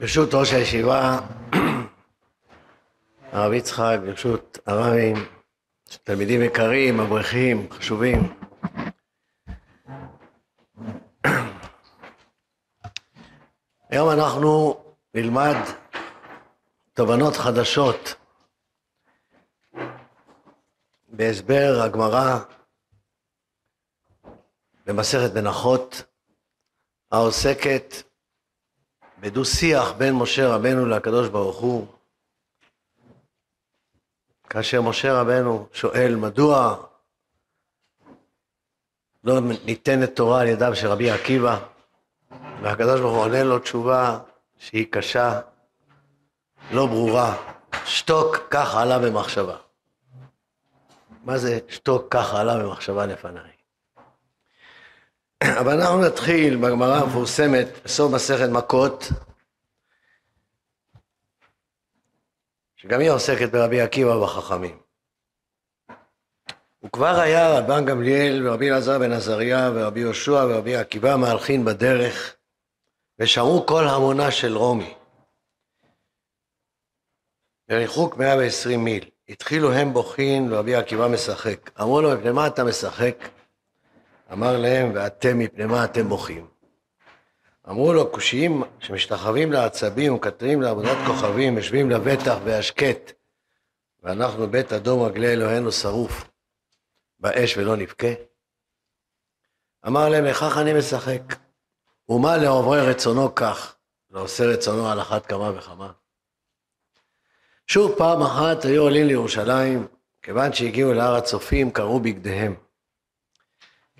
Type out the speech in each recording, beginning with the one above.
ברשות ראש הישיבה, הרב יצחק, ברשות הרבים, תלמידים יקרים, אברכים, חשובים. היום אנחנו נלמד תובנות חדשות בהסבר הגמרא במסכת מנחות העוסקת בדו-שיח בין משה רבנו לקדוש ברוך הוא, כאשר משה רבנו שואל מדוע לא ניתנת תורה על ידיו של רבי עקיבא, והקדוש ברוך הוא עונה לו תשובה שהיא קשה, לא ברורה, שתוק כך עלה במחשבה. מה זה שתוק כך עלה במחשבה לפניי? אבל אנחנו נתחיל בגמרא המפורסמת, בסוף מסכת מכות, שגם היא עוסקת ברבי עקיבא ובחכמים. וכבר היה רבן גמליאל ורבי אלעזר בן עזריה ורבי יהושע ורבי עקיבא מהלכים בדרך ושמעו כל המונה של רומי. בריחוק 120 מיל. התחילו הם בוכין ורבי עקיבא משחק. אמרו לו, מפני מה אתה משחק? אמר להם, ואתם מפני מה אתם בוכים? אמרו לו, קושיים שמשתחווים לעצבים ומקטרים לעבודת כוכבים, יושבים לבטח והשקט, ואנחנו בית אדום רגלי אלוהינו שרוף, באש ולא נבכה? אמר להם, לכך אני משחק. ומה לעוברי רצונו כך, לעושה רצונו על אחת כמה וכמה? שוב פעם אחת היו עולים לירושלים, כיוון שהגיעו להר הצופים, קראו בגדיהם.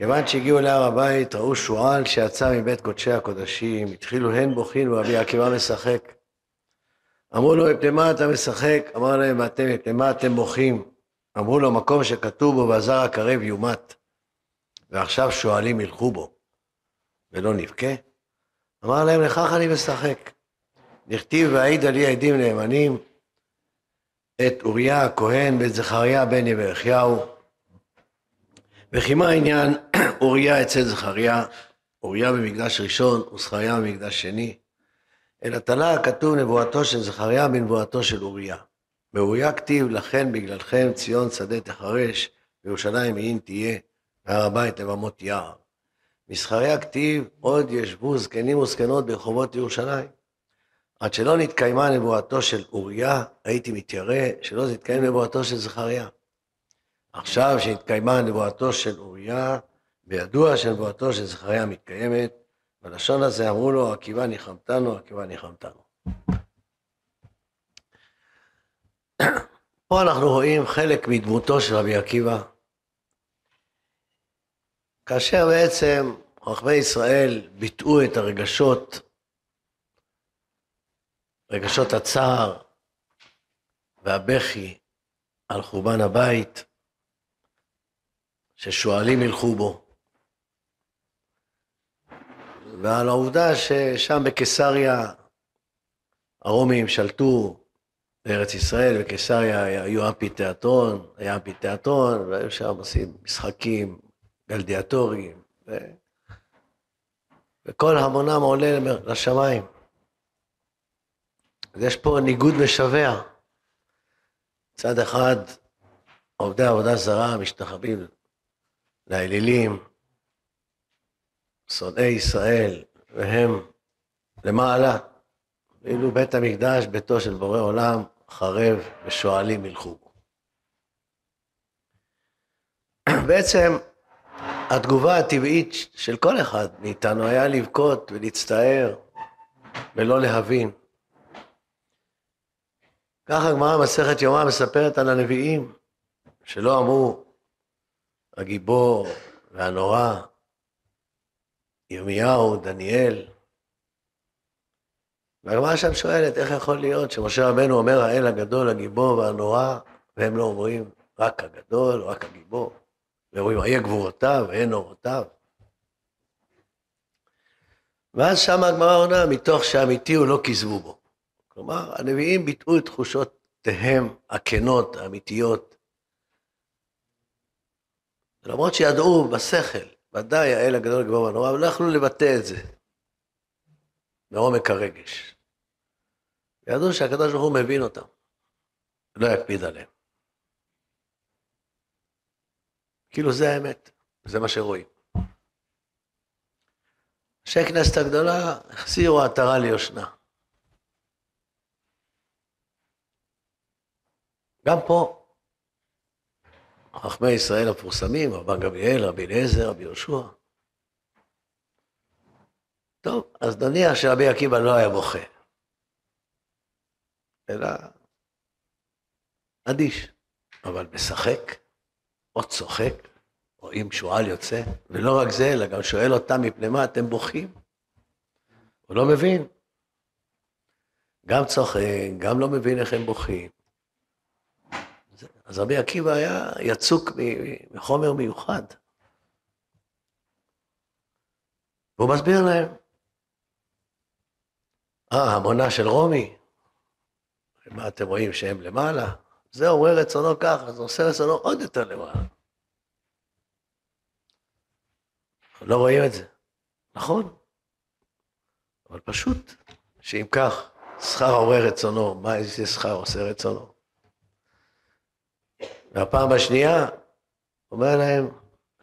כיוון שהגיעו להר הבית, ראו שועל שיצא מבית קודשי הקודשים, התחילו הן בוכין ורבי עקיבא משחק. אמרו לו, מפני מה אתה משחק? אמר להם, ואתם, מפני מה אתם בוכים? אמרו לו, מקום שכתוב בו, והזר הקרב יומת, ועכשיו שועלים ילכו בו, ולא נבכה? אמר להם, לכך אני משחק. נכתיב והעיד על עדים נאמנים, את אוריה הכהן ואת זכריה בן יברכיהו, וכי מה העניין אוריה אצל זכריה, אוריה במקדש ראשון וזכריה במקדש שני, אלא תלה כתוב נבואתו של זכריה בנבואתו של אוריה. באוריה כתיב לכן בגללכם ציון שדה תחרש, וירושלים מעין תהיה, והר הבית לבמות יער. מזכריה כתיב עוד ישבו זקנים וזקנות ברחובות ירושלים. עד שלא נתקיימה נבואתו של אוריה, הייתי מתיירא שלא תתקיים נבואתו של זכריה. עכשיו שהתקיימה נבואתו של אוריה, וידוע שנבואתו של זכריה מתקיימת, בלשון הזה אמרו לו, עקיבא ניחמתנו, עקיבא ניחמתנו. פה אנחנו רואים חלק מדמותו של רבי עקיבא, כאשר בעצם חכמי ישראל ביטאו את הרגשות, רגשות הצער והבכי על חורבן הבית, ששועלים ילכו בו. ועל העובדה ששם בקיסריה הרומים שלטו בארץ ישראל, בקיסריה היו אמפיתיאטרון, היה אמפיתיאטרון, והיו שם עושים משחקים גלדיאטוריים, ו... וכל המונם עולה לשמיים. אז יש פה ניגוד משווע. מצד אחד, עובדי עבודה זרה משתחווים לאלילים, שונאי ישראל, והם למעלה, ואילו בית המקדש, ביתו של בורא עולם, חרב ושועלים ילכו. בעצם התגובה הטבעית של כל אחד מאיתנו היה לבכות ולהצטער ולא להבין. ככה הגמרא מסכת יומא מספרת על הנביאים שלא אמרו הגיבור והנורא, ירמיהו, דניאל. והגמרא שם שואלת, איך יכול להיות שמשה רבנו אומר האל הגדול, הגיבור והנורא, והם לא אומרים רק הגדול, רק הגיבור, ואומרים, איה גבורותיו, איה נורותיו. ואז שם הגמרא עונה, מתוך שאמיתי הוא לא כיזבו בו. כלומר, הנביאים ביטאו את תחושותיהם הכנות, האמיתיות, למרות שידעו בשכל, ודאי האל הגדול הגבור והנורא, אבל לא יכלו לבטא את זה מעומק הרגש. ידעו שהקדוש ברוך הוא מבין אותם, לא יקפיד עליהם. כאילו זה האמת, זה מה שרואים. אנשי כנסת הגדולה החזירו עטרה ליושנה. גם פה, חכמי ישראל המפורסמים, רבן גמליאל, רבי אליעזר, רבי יהושע. טוב, אז נניח שרבי עקיבא לא היה בוכה, אלא אדיש, אבל משחק, או צוחק, או אם שועל יוצא, ולא רק זה, אלא גם שואל אותם מפני מה אתם בוכים. הוא לא מבין. גם צוחק, גם לא מבין איך הם בוכים. אז רבי עקיבא היה יצוק מחומר מיוחד. והוא מסביר להם, אה, המונה של רומי, מה אתם רואים שהם למעלה? זה אומר רצונו ככה, זה עושה רצונו עוד יותר למעלה. לא רואים את זה. נכון, אבל פשוט, שאם כך, שכר עורר רצונו, מה איזה שכר עושה רצונו? והפעם השנייה, אומר להם,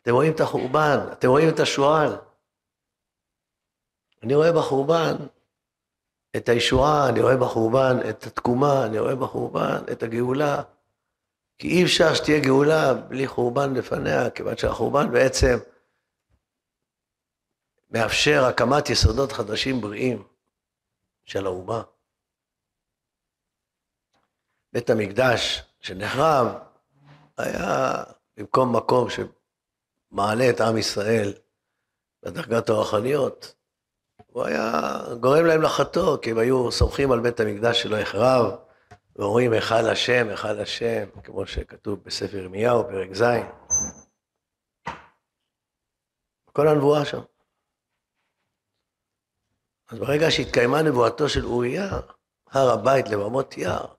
אתם רואים את החורבן, אתם רואים את השועל. אני רואה בחורבן את הישועה, אני רואה בחורבן את התקומה, אני רואה בחורבן את הגאולה. כי אי אפשר שתהיה גאולה בלי חורבן לפניה, כיוון שהחורבן בעצם מאפשר הקמת יסודות חדשים בריאים של האומה. בית המקדש שנחרב היה במקום מקום שמעלה את עם ישראל בדרגת הרוחניות, הוא היה גורם להם לחטוא, כי הם היו סומכים על בית המקדש שלא יחרב, ואומרים היכל השם, היכל השם, כמו שכתוב בספר ירמיהו, פרק ז'. כל הנבואה שם. אז ברגע שהתקיימה נבואתו של אוריה, הר הבית לבמות יער,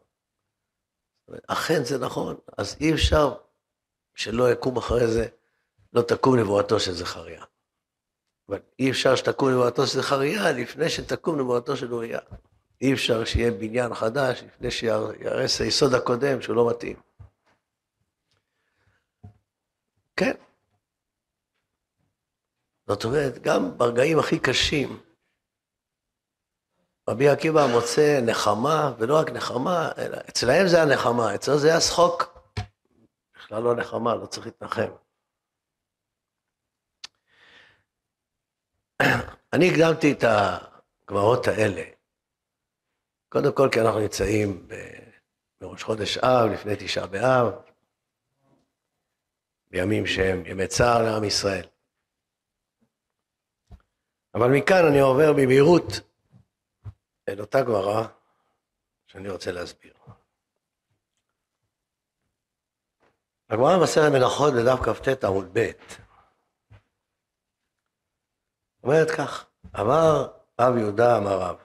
אכן זה נכון, אז אי אפשר שלא יקום אחרי זה, לא תקום נבואתו של זכריה. אבל אי אפשר שתקום נבואתו של זכריה לפני שתקום נבואתו של אוריה. אי אפשר שיהיה בניין חדש לפני שיהרס היסוד הקודם שהוא לא מתאים. כן. זאת אומרת, גם ברגעים הכי קשים, רבי עקיבא מוצא נחמה, ולא רק נחמה, אלא אצלהם זה הנחמה, אצלו זה השחוק. בכלל לא נחמה, לא צריך להתנחם. אני הקדמתי את הגמרות האלה, קודם כל כי אנחנו נמצאים בראש חודש אב, לפני תשעה באב, בימים שהם ימי צער לעם ישראל. אבל מכאן אני עובר במהירות אל אותה גמרא שאני רוצה להסביר. הגמרא במסכת מנחות בדף כ"ט עמוד ב' אומרת כך, אמר רב יהודה אמר רב,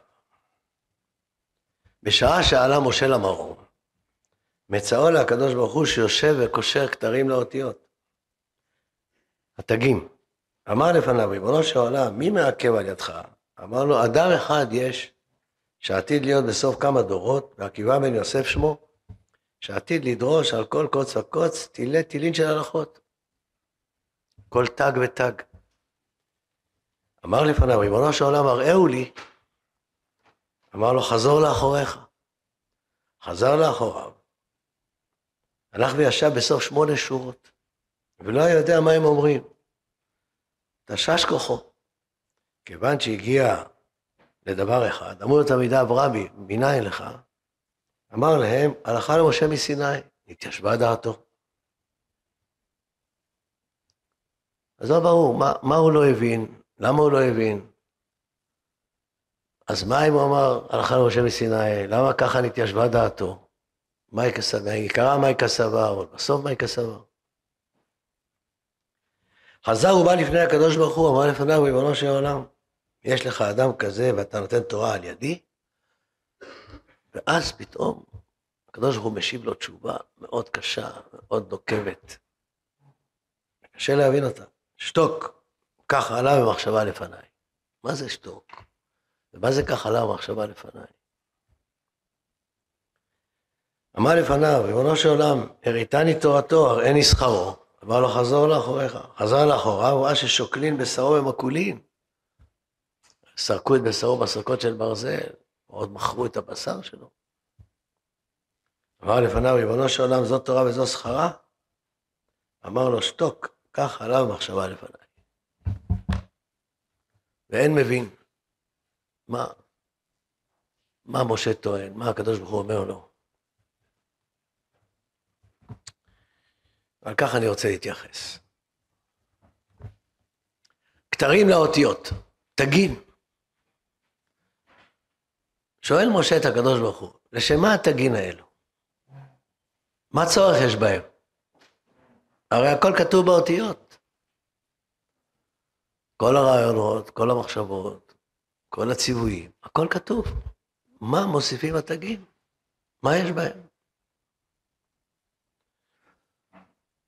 בשעה שעלה משה למרום, מצאו לקדוש ברוך הוא שיושב וקושר כתרים לאותיות. התגים. אמר לפניו, ריבונו של עולם, מי מעכב על ידך? אמר לו, אדם אחד יש שעתיד להיות בסוף כמה דורות, ועקיבא בן יוסף שמו, שעתיד לדרוש על כל קוץ וקוץ תילי תילין של הלכות. כל תג ותג. אמר לפניו, ריבונו של עולם, הראהו לי. אמר לו, חזור לאחוריך. חזר לאחוריו. הלך וישב בסוף שמונה שורות, ולא יודע מה הם אומרים. תשש כוחו. כיוון שהגיע לדבר אחד. אמרו לו תלמידיו, רבי, מניין לך? אמר להם, הלכה למשה מסיני, התיישבה דעתו. אז לא ברור, מה, מה הוא לא הבין? למה הוא לא הבין? אז מה אם הוא אמר, הלכה למשה מסיני, למה ככה נתיישבה דעתו? מהי כסבר? עיקרה מהי כסבר, אבל בסוף מהי כסבר? חזר ובא לפני הקדוש ברוך הוא, אמר לפניו, ריבונו של עולם, יש לך אדם כזה ואתה נותן תורה על ידי, ואז פתאום הקדוש ברוך הוא משיב לו תשובה מאוד קשה, מאוד נוקבת. קשה להבין אותה. שתוק, כך עלה במחשבה לפניי. מה זה שתוק? ומה זה כך עלה במחשבה לפניי? אמר לפניו, ריבונו של עולם, הריתני תורתו, הראני שכרו. אמר לו, חזור לאחוריך. חזר לאחוריו, ראה ששוקלין בשרו ומקולין. סרקו את בשרו בסרקות של ברזל, עוד מכרו את הבשר שלו. אמר לפניו, ריבונו של עולם, זאת תורה וזו שכרה? אמר לו, שתוק, קח עליו מחשבה לפניי. ואין מבין מה, מה משה טוען, מה הקדוש ברוך הוא אומר לו. על כך אני רוצה להתייחס. כתרים לאותיות, תגין. שואל משה את הקדוש ברוך הוא, לשם מה התגין האלו? מה צורך יש בהם? הרי הכל כתוב באותיות. כל הרעיונות, כל המחשבות, כל הציוויים, הכל כתוב. מה מוסיפים התגים? מה יש בהם?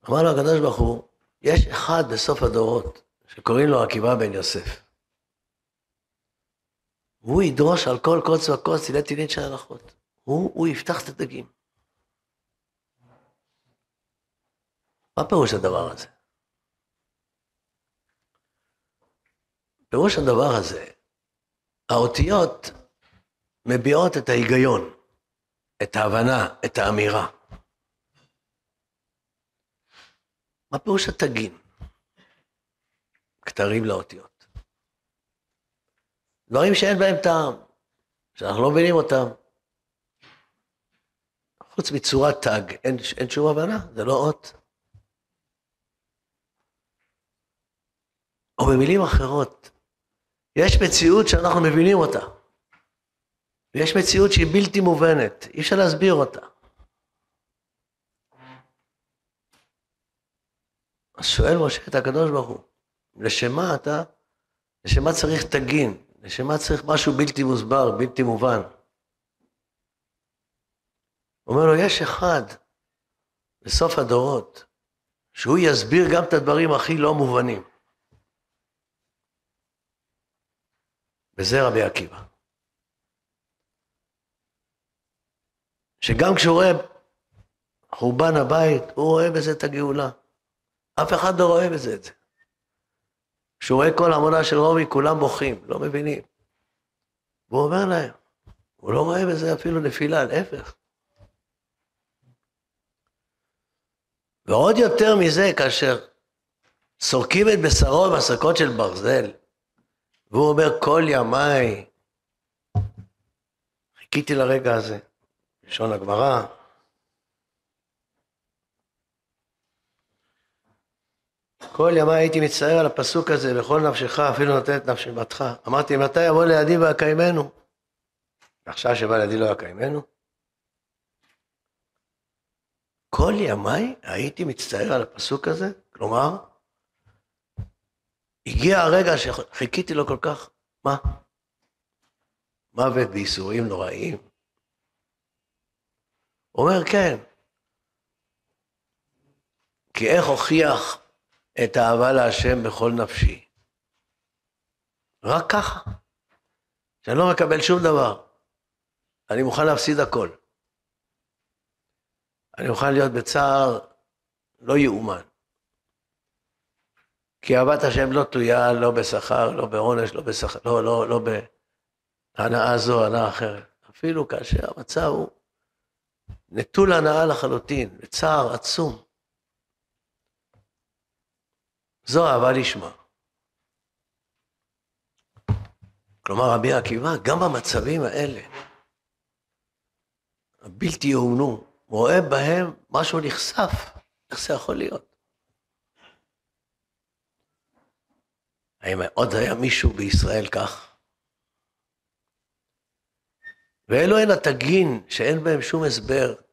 אמר לו הקדוש ברוך הוא, יש אחד בסוף הדורות שקוראים לו עקיבא בן יוסף. והוא ידרוש על כל קוץ וקוץ תילי תילין של הלכות. הוא, הוא יפתח את הדגים. מה פירוש הדבר הזה? פירוש הדבר הזה, האותיות מביעות את ההיגיון, את ההבנה, את האמירה. מה פירוש התגין? כתרים לאותיות. דברים שאין בהם טעם, שאנחנו לא מבינים אותם. חוץ מצורת תג, אין, אין שום הבנה, זה לא אות. או במילים אחרות, יש מציאות שאנחנו מבינים אותה, ויש מציאות שהיא בלתי מובנת, אי אפשר להסביר אותה. אז שואל משה את הקדוש ברוך הוא, לשם מה אתה, לשם מה צריך תגין, לשם צריך משהו בלתי מוסבר, בלתי מובן. אומר לו, יש אחד בסוף הדורות, שהוא יסביר גם את הדברים הכי לא מובנים. וזה רבי עקיבא. שגם כשהוא רואה חורבן הבית, הוא רואה בזה את הגאולה. אף אחד לא רואה בזה את זה. כשהוא רואה כל המונה של רומי, כולם בוכים, לא מבינים. והוא אומר להם, הוא לא רואה בזה אפילו נפילה, להפך. ועוד יותר מזה, כאשר סורקים את בשרו במסקות של ברזל, והוא אומר, כל ימיי, חיכיתי לרגע הזה, לשון הגמרא, כל ימי הייתי מצטער על הפסוק הזה, בכל נפשך, אפילו נותן את נפש בתך. אמרתי, מתי יבוא לידי ויקיימנו? עכשיו שבא לידי לא יקיימנו? כל ימיי הייתי מצטער על הפסוק הזה? כלומר, הגיע הרגע שחיכיתי לו כל כך, מה? מוות בייסורים נוראים? הוא אומר, כן. כי איך הוכיח את האהבה להשם בכל נפשי. רק ככה. שאני לא מקבל שום דבר. אני מוכן להפסיד הכל. אני מוכן להיות בצער לא יאומן. כי אהבת השם לא תלויה לא בשכר, לא בעונש, לא בשכר, לא, לא, לא בהנאה זו, הנאה אחרת. אפילו כאשר המצב הוא נטול הנאה לחלוטין, בצער עצום. זו אהבה לשמה. כלומר, רבי עקיבא, גם במצבים האלה, הבלתי יאומנו, רואה בהם משהו נחשף. איך זה יכול להיות? האם עוד היה מישהו בישראל כך? ואלו הן התגין שאין בהם שום הסבר,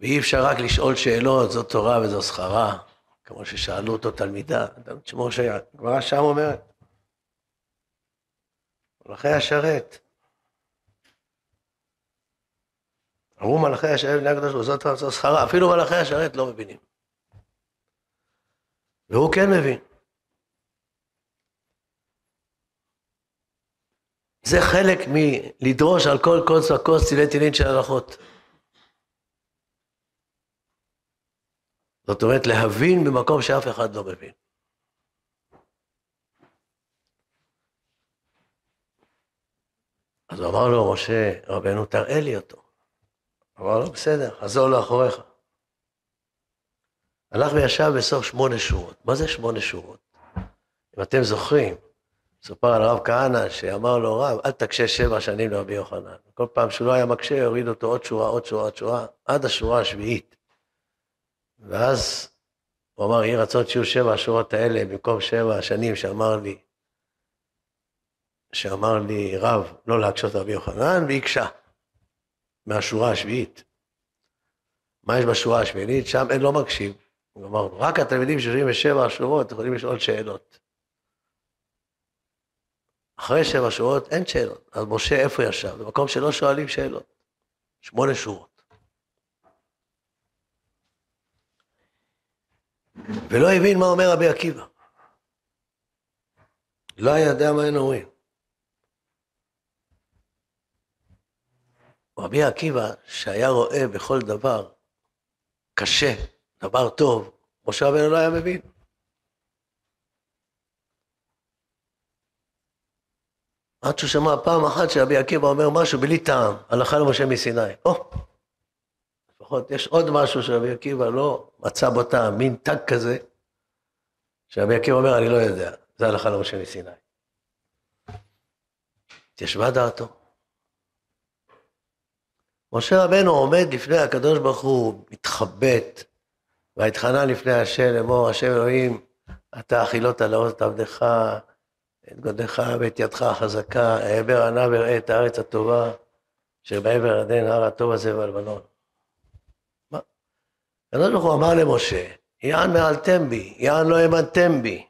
ואי אפשר רק לשאול שאלות, זאת תורה וזו שכרה, כמו ששאלו אותו תלמידה, כמו שהגמרא שם אומרת. מלאכי השרת. אמרו מלאכי השרת בני הקדוש ברוך הוא, זאת שכרה, אפילו מלאכי השרת לא מבינים. והוא כן מבין. זה חלק מלדרוש על כל כוס וכוס צילי תילין של הלכות. זאת אומרת, להבין במקום שאף אחד לא מבין. אז הוא אמר לו, משה רבנו, תראה לי אותו. אמר לו, בסדר, חזור לאחוריך. הלך וישב בסוף שמונה שורות. מה זה שמונה שורות? אם אתם זוכרים, סופר על הרב כהנא, שאמר לו, רב, אל תקשה שבע שנים לרבי יוחנן. כל פעם שהוא לא היה מקשה, הוריד אותו עוד שורה, עוד שורה, עוד שורה, עד השורה השביעית. ואז הוא אמר, יהי רצון שיהיו שבע השורות האלה במקום שבע השנים שאמר לי, שאמר לי רב לא להקשות רבי יוחנן, והקשה מהשורה השביעית. מה יש בשורה השמינית? שם אין לא מקשיב. הוא אמר, רק התלמידים שיושבים בשבע השורות יכולים לשאול שאלות. אחרי שבע שורות אין שאלות. אז משה איפה ישב? במקום שלא שואלים שאלות. שמונה שורות. ולא הבין מה אומר רבי עקיבא. לא יודע מה הם אומרים. רבי עקיבא, שהיה רואה בכל דבר קשה, דבר טוב, משה רבנו לא היה מבין. עד שהוא שמע פעם אחת שרבי עקיבא אומר משהו בלי טעם, הלכה למשה מסיני. או, לפחות יש עוד משהו שרבי עקיבא לא מצא בו טעם, מין תג כזה, שרבי עקיבא אומר, אני לא יודע, זה הלכה למשה מסיני. התיישבה דעתו. משה רבנו עומד לפני הקדוש ברוך הוא, מתחבט, ויתחנן לפני השם לאמור, השם אלוהים, אתה אכילות לעוז את עבדך, את גודך ואת ידך החזקה, העבר ענה וראה את הארץ הטובה, אשר בעבר הר הטוב הזה והלבנון. הקדוש ברוך הוא אמר למשה, יען מעלתם בי, יען לא האמנתם בי.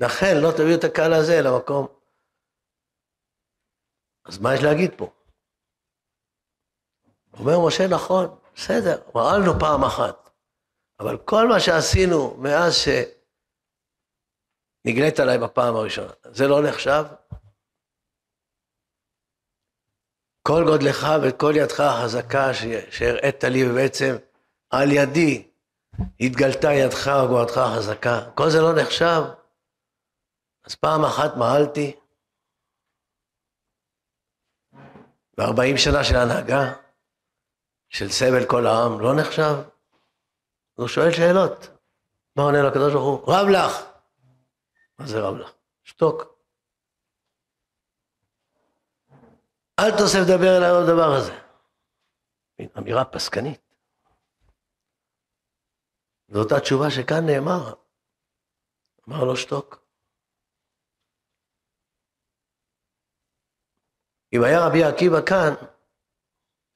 לכן לא תביאו את הקהל הזה למקום. אז מה יש להגיד פה? אומר משה, נכון, בסדר, מעלנו פעם אחת, אבל כל מה שעשינו מאז שנגלית עליי בפעם הראשונה, זה לא נחשב? כל גודלך וכל ידך החזקה שהראית לי, ובעצם על ידי התגלתה ידך וגבורתך החזקה, כל זה לא נחשב? אז פעם אחת מעלתי, וארבעים שנה של הנהגה, של סבל כל העם לא נחשב? הוא שואל שאלות. מה עונה לו הקדוש ברוך הוא? רב לך. מה זה רב לך? שתוק. אל תוסף לדבר אליי על הדבר הזה. אמירה פסקנית. זו אותה תשובה שכאן נאמר. אמר לו שתוק. אם היה רבי עקיבא כאן,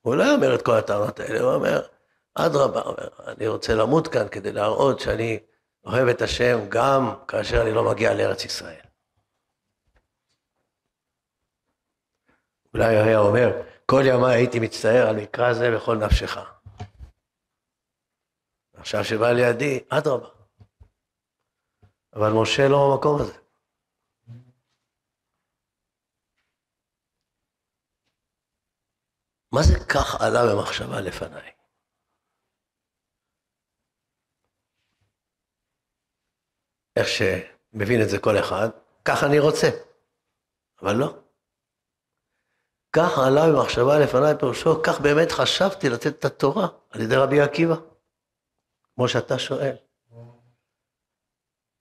הוא לא אומר את כל הטענות האלה, הוא אומר, אדרבה, אני רוצה למות כאן כדי להראות שאני אוהב את השם גם כאשר אני לא מגיע לארץ ישראל. אולי היה אומר, כל ימי הייתי מצטער על מקרא זה בכל נפשך. עכשיו שבא לידי, אדרבה. אבל משה לא במקום הזה. מה זה כך עלה במחשבה לפניי? איך שמבין את זה כל אחד, כך אני רוצה, אבל לא. כך עלה במחשבה לפניי פירושו, כך באמת חשבתי לתת את התורה על ידי רבי עקיבא, כמו שאתה שואל.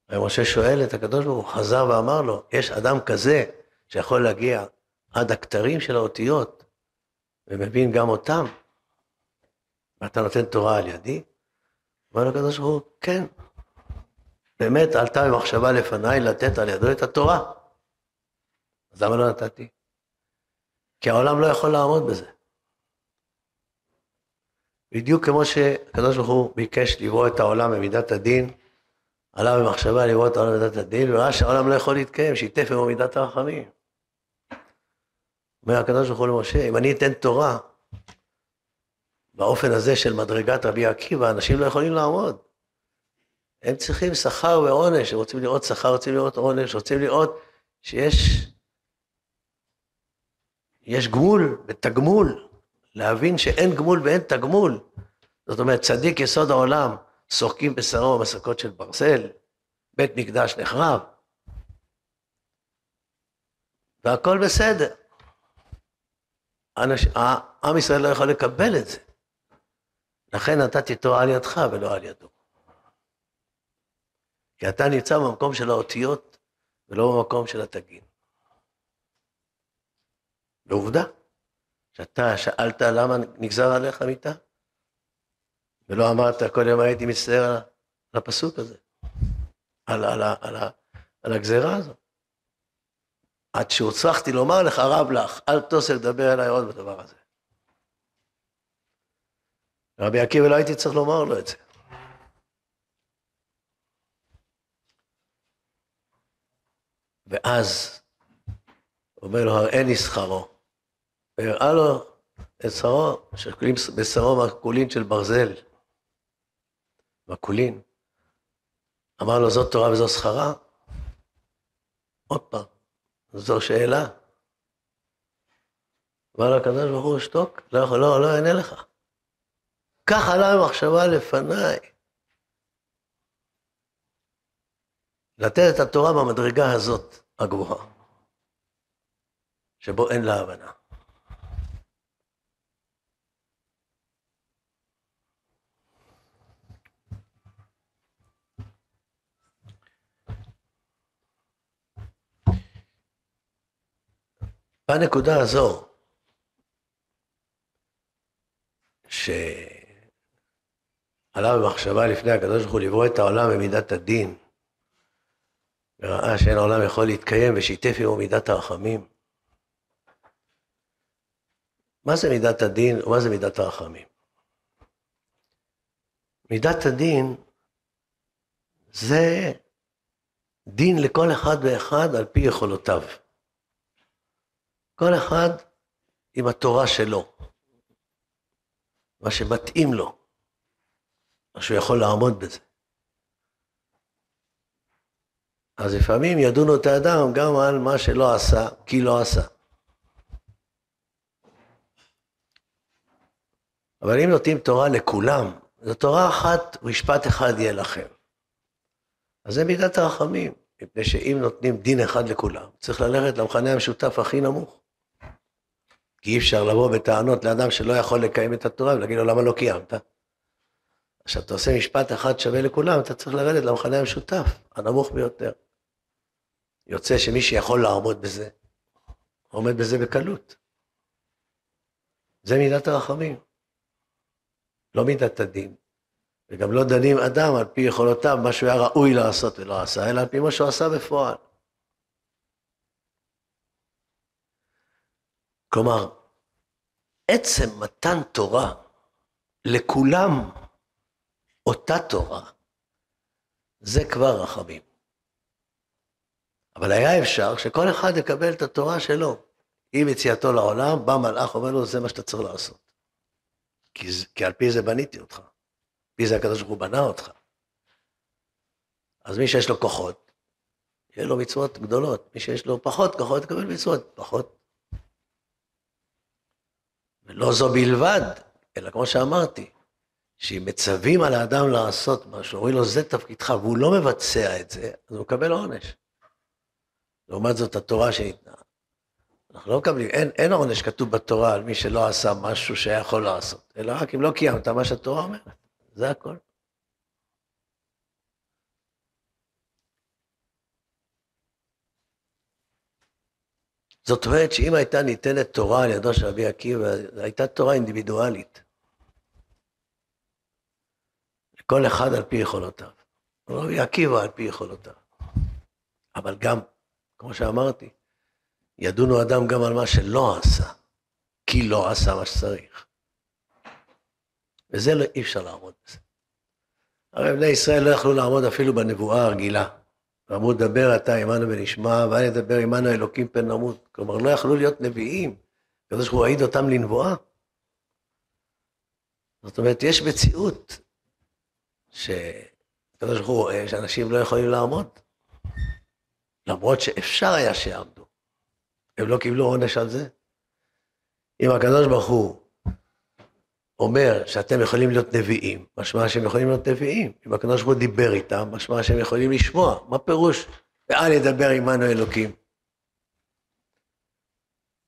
ומשה שואל את הקדוש ברוך הוא, חזר ואמר לו, יש אדם כזה שיכול להגיע עד הכתרים של האותיות, ומבין גם אותם, ואתה נותן תורה על ידי? אומר לקדוש ברוך הוא, כן. באמת עלתה במחשבה לפניי לתת על ידו את התורה. אז למה לא נתתי? כי העולם לא יכול לעמוד בזה. בדיוק כמו שהקדוש ברוך הוא ביקש לברוא את העולם במידת הדין, עלה במחשבה לברוא את העולם במידת הדין, וראה שהעולם לא יכול להתקיים, שיתף עמו מידת הרחמים. אומר הקדוש ברוך הוא למשה, אם אני אתן תורה באופן הזה של מדרגת רבי עקיבא, אנשים לא יכולים לעמוד. הם צריכים שכר ועונש, הם רוצים לראות שכר, רוצים לראות עונש, רוצים לראות שיש יש גמול ותגמול, להבין שאין גמול ואין תגמול. זאת אומרת, צדיק יסוד העולם, שוחקים בשרו מסכות של ברזל, בית מקדש נחרב, והכל בסדר. אנש... עם ישראל לא יכול לקבל את זה. לכן נתתי תורה על ידך ולא על ידו. כי אתה נמצא במקום של האותיות ולא במקום של התגים. ועובדה, שאתה שאלת למה נגזר עליך מיתה, ולא אמרת כל יום הייתי מצטער על, הפסוק הזה, על, על, על, על, על הגזירה הזאת. עד שהוצרכתי לומר לך, רב לך, אל תוסף לדבר אליי עוד בדבר הזה. רבי עקיבא לא הייתי צריך לומר לו את זה. ואז אומר לו, הראני שכרו. והראה לו את שרו, שקולים בשרו מקולין של ברזל. מקולין. אמר לו, זאת תורה וזו שכרה? עוד פעם, זו שאלה. אמר לו הקדוש ברוך הוא, שתוק, לא לא, לא אענה לך. כך עלה המחשבה לפניי. לתת את התורה במדרגה הזאת, הגבוהה, שבו אין לה הבנה. בנקודה הזו, שעלה במחשבה לפני הקדוש ברוך הוא לברוא את העולם במידת הדין, וראה שאין העולם יכול להתקיים ושיתף עמו מידת הרחמים. מה זה מידת הדין ומה זה מידת הרחמים? מידת הדין זה דין לכל אחד ואחד על פי יכולותיו. כל אחד עם התורה שלו, מה שמתאים לו, מה שהוא יכול לעמוד בזה. אז לפעמים ידונו את האדם גם על מה שלא עשה, כי לא עשה. אבל אם נותנים תורה לכולם, זו תורה אחת, משפט אחד יהיה לכם. אז זה מידת הרחמים, מפני שאם נותנים דין אחד לכולם, צריך ללכת למכנה המשותף הכי נמוך. כי אי אפשר לבוא בטענות לאדם שלא יכול לקיים את התורה ולהגיד לו למה לא קיימת. עכשיו, אתה עושה משפט אחד שווה לכולם, אתה צריך לרדת למכנה המשותף, הנמוך ביותר. יוצא שמי שיכול לעמוד בזה, עומד בזה בקלות. זה מידת הרחמים, לא מידת הדין. וגם לא דנים אדם על פי יכולותיו, מה שהוא היה ראוי לעשות ולא עשה, אלא על פי מה שהוא עשה בפועל. כלומר, עצם מתן תורה לכולם אותה תורה, זה כבר רחמים. אבל היה אפשר שכל אחד יקבל את התורה שלו. עם יציאתו לעולם, בא מלאך, אומר לו, זה מה שאתה צריך לעשות. כי, כי על פי זה בניתי אותך. על פי זה הקדוש ברוך הוא בנה אותך. אז מי שיש לו כוחות, יהיה לו מצוות גדולות. מי שיש לו פחות כוחות, יקבל מצוות פחות. ולא זו בלבד, אלא כמו שאמרתי, שאם מצווים על האדם לעשות משהו, אומרים לו, זה תפקידך, והוא לא מבצע את זה, אז הוא מקבל עונש. לעומת זאת, התורה שניתנה. אנחנו לא מקבלים, אין, אין עונש כתוב בתורה על מי שלא עשה משהו שהיה יכול לעשות, אלא רק אם לא קיימת מה שהתורה אומרת, זה הכל. זאת אומרת שאם הייתה ניתנת תורה על ידו של רבי עקיבא, הייתה תורה אינדיבידואלית. כל אחד על פי יכולותיו. רבי עקיבא על פי יכולותיו. אבל גם, כמו שאמרתי, ידונו אדם גם על מה שלא עשה, כי לא עשה מה שצריך. וזה לא, אי אפשר לעמוד בזה. הרי בני ישראל לא יכלו לעמוד אפילו בנבואה הרגילה. ואמרו, דבר אתה עמנו ונשמע, ואל ידבר עמנו אלוקים פן נמות. כלומר, לא יכלו להיות נביאים. הקדוש ברוך הוא העיד אותם לנבואה. זאת אומרת, יש מציאות שהקדוש ברוך הוא רואה שאנשים לא יכולים לעמוד. למרות שאפשר היה שיעמדו. הם לא קיבלו עונש על זה. אם הקדוש ברוך הוא אומר שאתם יכולים להיות נביאים, משמע שהם יכולים להיות נביאים. אם הקדוש ברוך הוא דיבר איתם, משמע שהם יכולים לשמוע. מה פירוש? ואל ידבר עמנו אלוקים.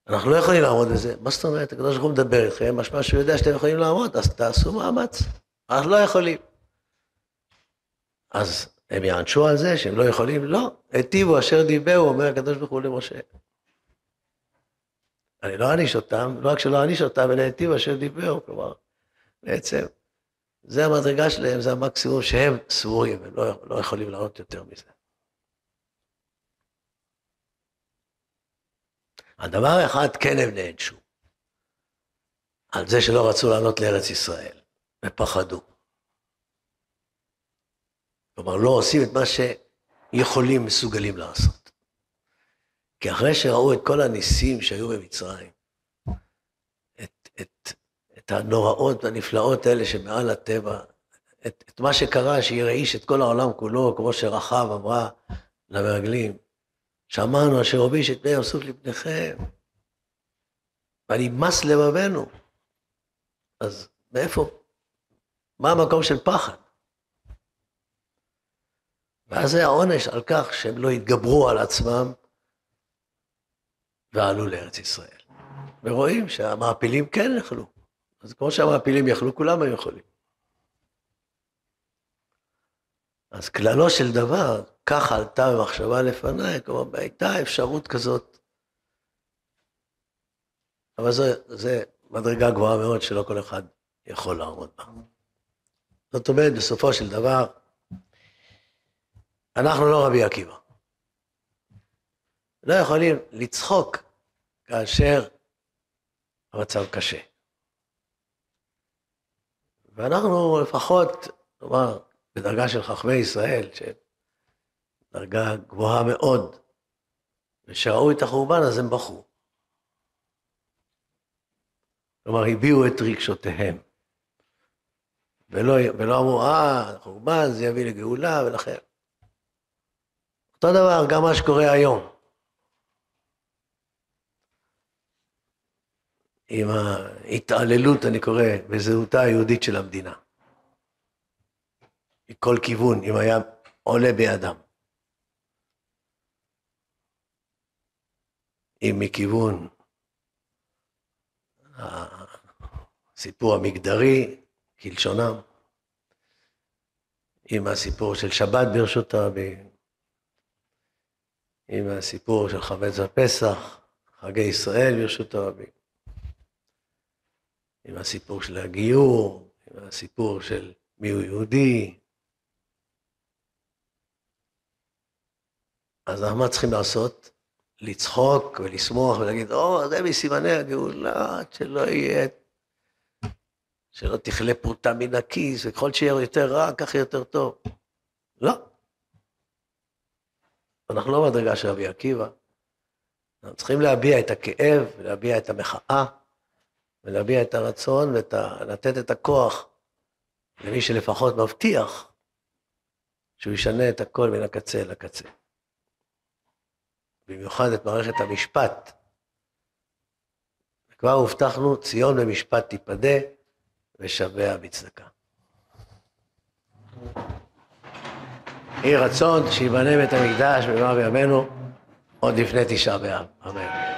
אנחנו לא יכולים לעמוד בזה. מה זאת אומרת? הקדוש ברוך הוא מדבר איתכם, משמע שהוא יודע שאתם יכולים לעמוד, אז תעשו מאמץ. אנחנו לא יכולים. אז הם יענשו על זה שהם לא יכולים? לא. היטיבו אשר דיברו, אומר הקדוש ברוך הוא למשה. אני לא אעניש אותם, לא רק שלא אעניש אותם, אלא היטיבו אשר דיברו, כלומר, בעצם, זה המדרגה שלהם, זה המקסימום שהם סבורים, הם לא, לא יכולים לענות יותר מזה. על דבר אחד כן הם נענשו, על זה שלא רצו לעלות לארץ ישראל, ופחדו. כלומר, לא עושים את מה שיכולים, מסוגלים לעשות. כי אחרי שראו את כל הניסים שהיו במצרים, את, את, את הנוראות והנפלאות האלה שמעל הטבע, את, את מה שקרה, שהרעיש את כל העולם כולו, כמו שרחב אמרה למרגלים, שאמרנו אשר הוביש את פני יוסף לפניכם, ונמס לבבנו. אז מאיפה? מה המקום של פחד? ואז זה העונש על כך שהם לא התגברו על עצמם ועלו לארץ ישראל. ורואים שהמעפילים כן יכלו. אז כמו שהמעפילים יכלו, כולם היו יכולים. אז כללו של דבר, כך עלתה במחשבה לפניי, כלומר, הייתה אפשרות כזאת. אבל זו מדרגה גבוהה מאוד שלא כל אחד יכול לעמוד בה. זאת אומרת, בסופו של דבר, אנחנו לא רבי עקיבא. לא יכולים לצחוק כאשר המצב קשה. ואנחנו לפחות, נאמר, בדרגה של חכמי ישראל, שדרגה גבוהה מאוד, ושראו את החורבן אז הם בכו. כלומר, הביעו את רגשותיהם. ולא, ולא אמרו, אה, חורבן זה יביא לגאולה, ולכן. אותו דבר גם מה שקורה היום. עם ההתעללות, אני קורא, בזהותה היהודית של המדינה. מכל כיוון, אם היה עולה בידם. אם מכיוון הסיפור המגדרי, כלשונם, עם הסיפור של שבת ברשות הרבים, עם הסיפור של חמץ בפסח, חגי ישראל ברשות הרבים, עם הסיפור של הגיור, עם הסיפור של מיהו יהודי. אז מה צריכים לעשות? לצחוק ולשמוח ולהגיד, או, זה מסימני הגאולה, שלא יהיה, שלא תכלה פרוטה מן הכיס, וככל שיהיה יותר רע, כך יותר טוב. לא. אנחנו לא מדרגה של רבי עקיבא. אנחנו צריכים להביע את הכאב, ולהביע את המחאה, ולהביע את הרצון, ולתת את הכוח למי שלפחות מבטיח שהוא ישנה את הכל מן הקצה לקצה. במיוחד את מערכת המשפט. כבר הובטחנו, ציון במשפט תיפדה, ושביה בצדקה. יהי רצון שיבנה בית המקדש במהרה בימינו עוד לפני תשעה באב. אמן.